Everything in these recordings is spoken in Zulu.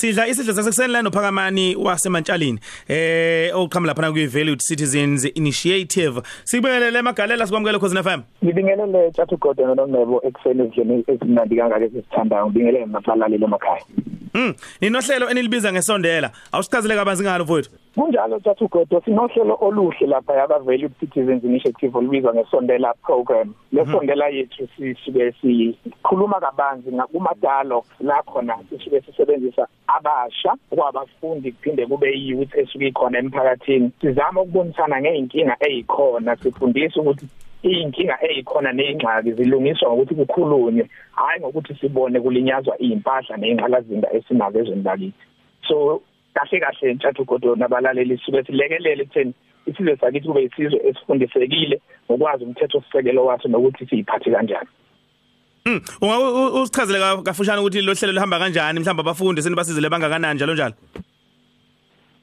sidla isidlo sasekuseni la nophakamani wasemantshalini eh oqhamuka lapha ku Valued Citizens Initiative. Sibingelele emaгаlela sikwamukele khosina FM ngibingelele Tjathu Gordon noNgcebo ekuseni ezweni esimnandi kangaka esithandayo ngibingelele nabalaleli emakhaya. Mm ninohlelo enilibiza ngesondela. Awusichazele kabanzi ngalo mfowethu. Kunjalo Tjathu Gordon sinohlelo oluhle lapha yaba Valued Citizens Initiative olubizwa ngesondela program. Lesondela yethu sisuke sikhuluma kabanzi ngakuma dialogue la khona sisuke sisebenzisa abasha kwabafundi kuphinde kube youth esuke ikhona emphakathini. Sizama ukubonisana ngeenkinga ezikhona sifundisa ukuthi inkinga ezikhona nezingxaki zilungiswa ngokuthi kukhulunywe hayi ngokuthi sibone kulinyazwa impahla nezingqalazinda esinazo ezweni lakithi. So kahle kahle ntshathu kodwa nabalaleli sibe silekelele ekutheni isizwe sakithi kube isizwe esifundisekile ngokwazi umthetho osisekelo waso nokuthi siyiphathe kanjani Mm, unga usichazele kafushane ukuthi lo hlelo lihamba kanjani mhlawumbe abafundi senibasizile bangakanani njalo njalo.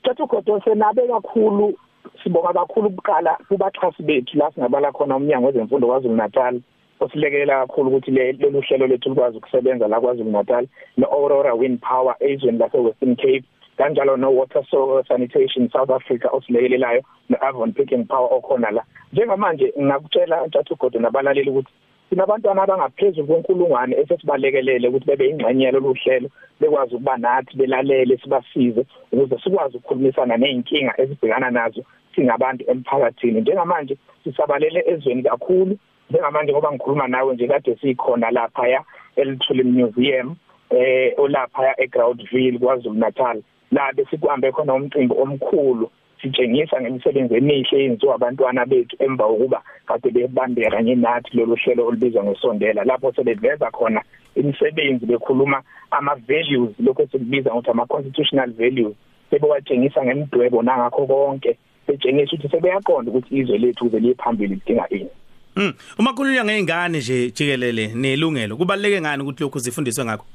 Thathu kodwa senabe kakhulu sibonga kakhulu ukuqala kubaxhasi bethu la singabala khona umnyango wezemfundo kwaZulu Natal osilekelela kakhulu ukuthi lolu hlelo lethu likwazi ukusebenza la kwaZulu Natal no Aurora Wind Power ezweni lase Western Cape kanjalo no Water Sanitation South Africa osilekelelayo no Avon Picking Power okhona la. Njengamanje ngakutshela Ntathu Godo nabalaleli ukuthi sinabantwana abangaphezulu kwenkulungwane esesibalekelele ukuthi bebe ingxenye yalolu hlelo bekwazi ukuba nathi belalele sibasize ukuze sikwazi ukukhulumisana nezinkinga ezibhekana nazo singabantu emphakathini. Njengamanje sisabalele ezweni kakhulu njengamanje ngoba ngikhuluma nawe nje kade sikhona lapha ya eLithuli Museum eh olapha eGroundville kwaZulu Natal la besikuhambe khona umcimbi omkhulu sitshengisa ngemisebenzi emihle eyenziwa abantwana bethu emva kokuba kade bebambeka kanye nathi lolu hlelo olubizwa ngesondela lapho sebeveza khona imisebenzi bekhuluma ama values lokho esikubiza ukuthi ama constitutional values sebewatshengisa ngemidwebo nangakho konke betshengisa ukuthi sebeyaqonda ukuthi izwe lethu kuze liye phambili lidinga ini. Mm uma khulunywa ngeingane nje jikelele nelungelo kubaleke ngani ukuthi lokho zifundiswe ngakho?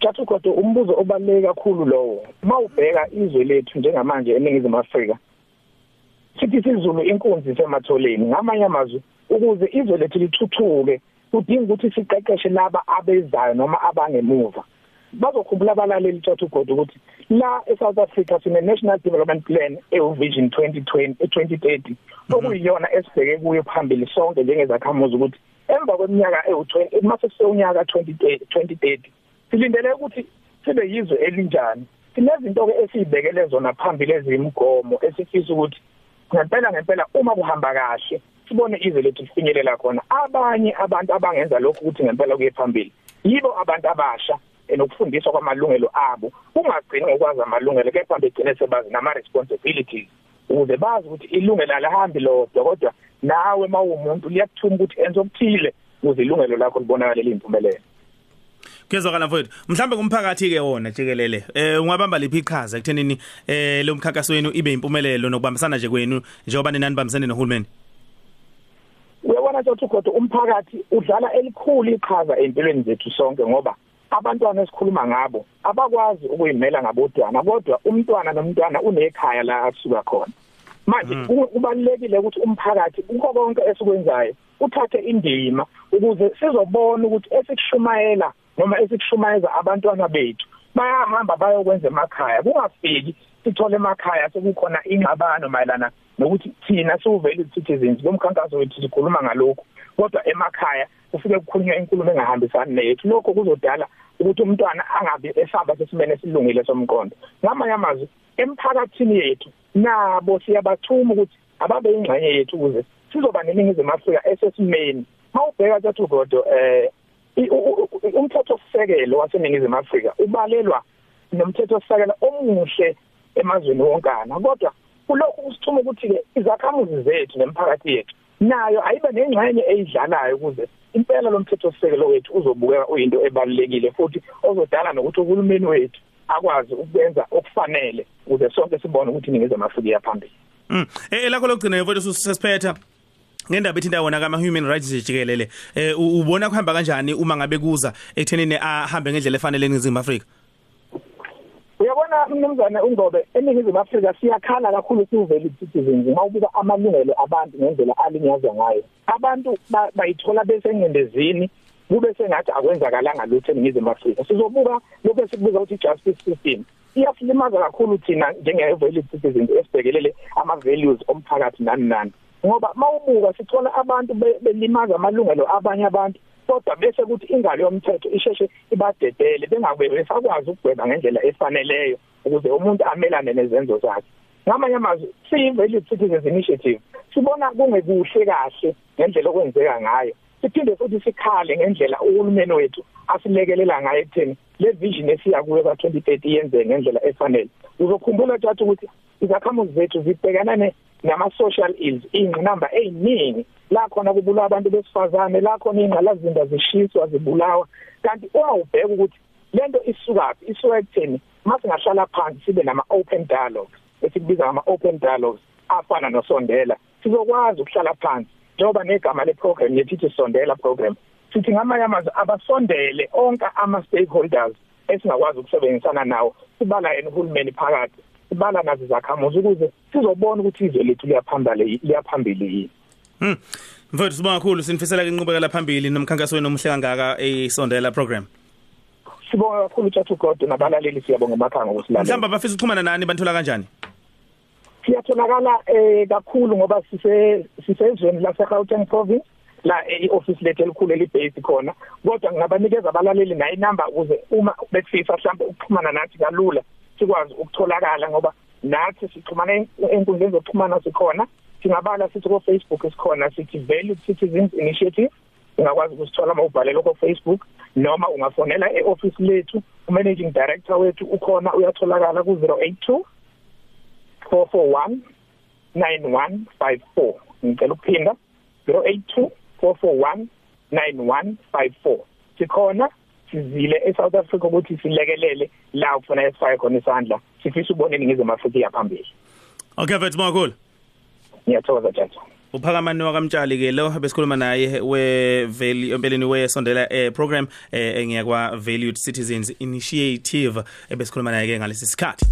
Jathu kodwa umbuzo obaluleke kakhulu lowo. Mawubheka izwe lethu njengamanje eningizimu Afrika sithi sizulu inkunzi sematholeni ngamanye amazwi ukuze izwe lethu lithuthuke kudinga ukuthi siqeqeshe laba abezayo noma abangemuva. Bazokhumbula abalaleli Jathu kodwa ukuthi la eSouth Africa sine National Development Plan eVision 2020 2030 okuyiyona esibheke kuyo phambili sonke njengezakhamuzi ukuthi emva kweminyaka ewu20 mase sewunyaka 2030 silindele ukuthi sibe yizwe elinjani. Sinezinto ke esizibekele zona phambili ezimgomo esifisa ukuthi ngempela ngempela uma kuhamba kahle sibone izwe lethu lifinyelela khona. Abanye abantu abangenza lokho ukuthi ngempela kuye phambili. Yibo abantu abasha enokufundiswa kwamalungelo abo. Ungagcini ngokwazi amalungelo kepha begcine sebazi nama responsibilities ukuze bazi ukuthi ilungelo alahambi lodwa kodwa nawe mawumuntu liyakuthuma ukuthi enze okuthile ukuze ilungelo lakho libonakale liyimpumelelo. Kezwakala mfowethu mhlambe kumphakathi ke wona jikelele eh ungabamba liphi iqhaza ekuthenini eh lo mkhankaso wenu ibe impumelelo nokubambisana nje kwenu njengoba ninani bambisene nohulumeni? Uyabona ukuthi kodwa umphakathi udlala elikhulu iqhaza empilweni zethu sonke ngoba abantwana esikhuluma ngabo abakwazi ukuyimela ngabodwana kodwa umntwana nomntwana unekhaya la asuka khona. Manje kubalekile ukuthi umphakathi ukho konke esikwenzayo uthathe indima ukuze sizobona ukuthi esikushumayela noma esikushumayeza abantwana bethu bayahamba bayokwenza emakhaya. Kungafiki sithole emakhaya sekukhona ingxabano mayelana nokuthi thina siwuvele citizens bomkhankaso wethu sikhuluma ngalokho kodwa emakhaya kufike kukhulunywa inkulumo engahambisani nethu. Lokho kuzodala ukuthi umntwana angabe esamba sesimene silungile somqondo. Ngamanye amazwi emphakathini yethu nabo siyabathuma ukuthi ababe ingxenye yethu ukuze sizoba neningizimu Afrika esesimeni. Mawubheka ukuthi ugodo eh umthetho sisekelo waseningizimu Afrika ubalelwa nomthetho sisekelo omuhle emazweni wonkana. Kodwa kulokhu kusithuma ukuthi ke izakhamuzi zethu nemphakathi yethu nayo ayibe nengxenye eyidlalayo ukuze impela lo mthetho sisekelo wethu uzobukeka uyinto ebalulekile futhi ozodala nokuthi uhulumeni wethu akwazi ukwenza okufanele ukuze sonke sibone ukuthi ningizimu Afrika iyaphambili. Mm. Eh lakho lokugcina mfowethu sesiphetha. Ngendaba ethinta wona kama human rights jikelele eh ubona kuhamba kanjani uma ngabe kuza ekuthenini ahambe ngendlela efanele eningizimu Afrika? Uyabona mnumzane ungobe eningizimu Afrika siyakhala kakhulu siwuveli citizens mawubuka amalungelo abantu ngendlela alinyazwa ngayo. Abantu bayithola besengcendezini kube sengathi akwenzakalanga lutho eningizimu Afrika. Sizobuka lokho esikubiza ukuthi justice system iyasilimaza kakhulu thina njenge-valid citizens esibhekelele ama-values omphakathi nani nani. Ngoba mawubuka sithola abantu belimaza amalungelo abanye abantu kodwa bese kuthi ingalo yomthetho isheshe ibadedele bengabe besakwazi ukugweba ngendlela efaneleyo ukuze umuntu amelane nezenzo zakhe. Ngamanye amazwi siyi-valid citizens initiative sibona kungekuhle kahle ngendlela okwenzeka ngayo. Siphinde futhi sikhale ngendlela uhulumeni wethu asilekelela ngayo ekutheni le vision esiya kuyo ka 2030 yenzeke ngendlela efanele. Uzokhumbula tjathu ukuthi izakhamuzi zethu zibhekana nama social ills ingqinamba eziningi la khona kubulawa abantu besifazane la khona ingqalazinda zishiswa zibulawa. Kanti uma ubheka ukuthi lento isukaphi isuka ekutheni masingahlala phansi sibe nama open dialogues esikubiza ama open dialogues afana nosondela sizokwazi ukuhlala phansi. Njengoba negama leprogram yethu sondela program sithi ngamanye amazwi abasondele onke ama stakeholders esingakwazi ukusebenzisana nawo sibala yena uhulumeni phakathi. Sibala nazo zakhamuzi ukuze sizobona ukuthi izwe lethu liyaphambili liyaphambili yini Hmm. Mfowethu sibonga kakhulu sinifisela inqubekela phambili nomkhankaso wenu omhle kangaka esondela program. Sibonga kakhulu Tjathu God nabalaleli siyabonga emakhanga ukusilalela. Mhlamba bafisa ukuxhumana nani banthola kanjani? Siyatholakala eh kakhulu ngoba sise sisezweni lase Gauteng province la ioffice lethu elikhulu elibase khona kodwa ngingabanikeza abalaleli nayo inamba ukuze uma befisa mhlawumbe ukuxhumana nathi kalula sikwazi ukutholakala ngoba nathi sixhumana enkundleni zokuxhumana sikhona singabala sithi ko Facebook esikhona sithi Value Citizens Initiative. Ungakwazi ukusithola uma ubhalela ko Facebook noma ungafonela eoffice lethu umanaging director wethu ukhona uyatholakala ku 082 441 9154 ngicela ukuphinda 082 441 9154 sikhona. Sizile eSouth Africa ukuthi silekelele la ufuna esifake khona isandla sifisa ubone ningizima Afrika yaphambili Okay mfethu makhulu ngiyathokoza tjatha uphakamani wakamtshali ke lo besikhuluma naye we value empeleni we sondela eh program eh ngiyakwa valued citizens initiative ebesikhuluma naye ke ngalesi sikhathi.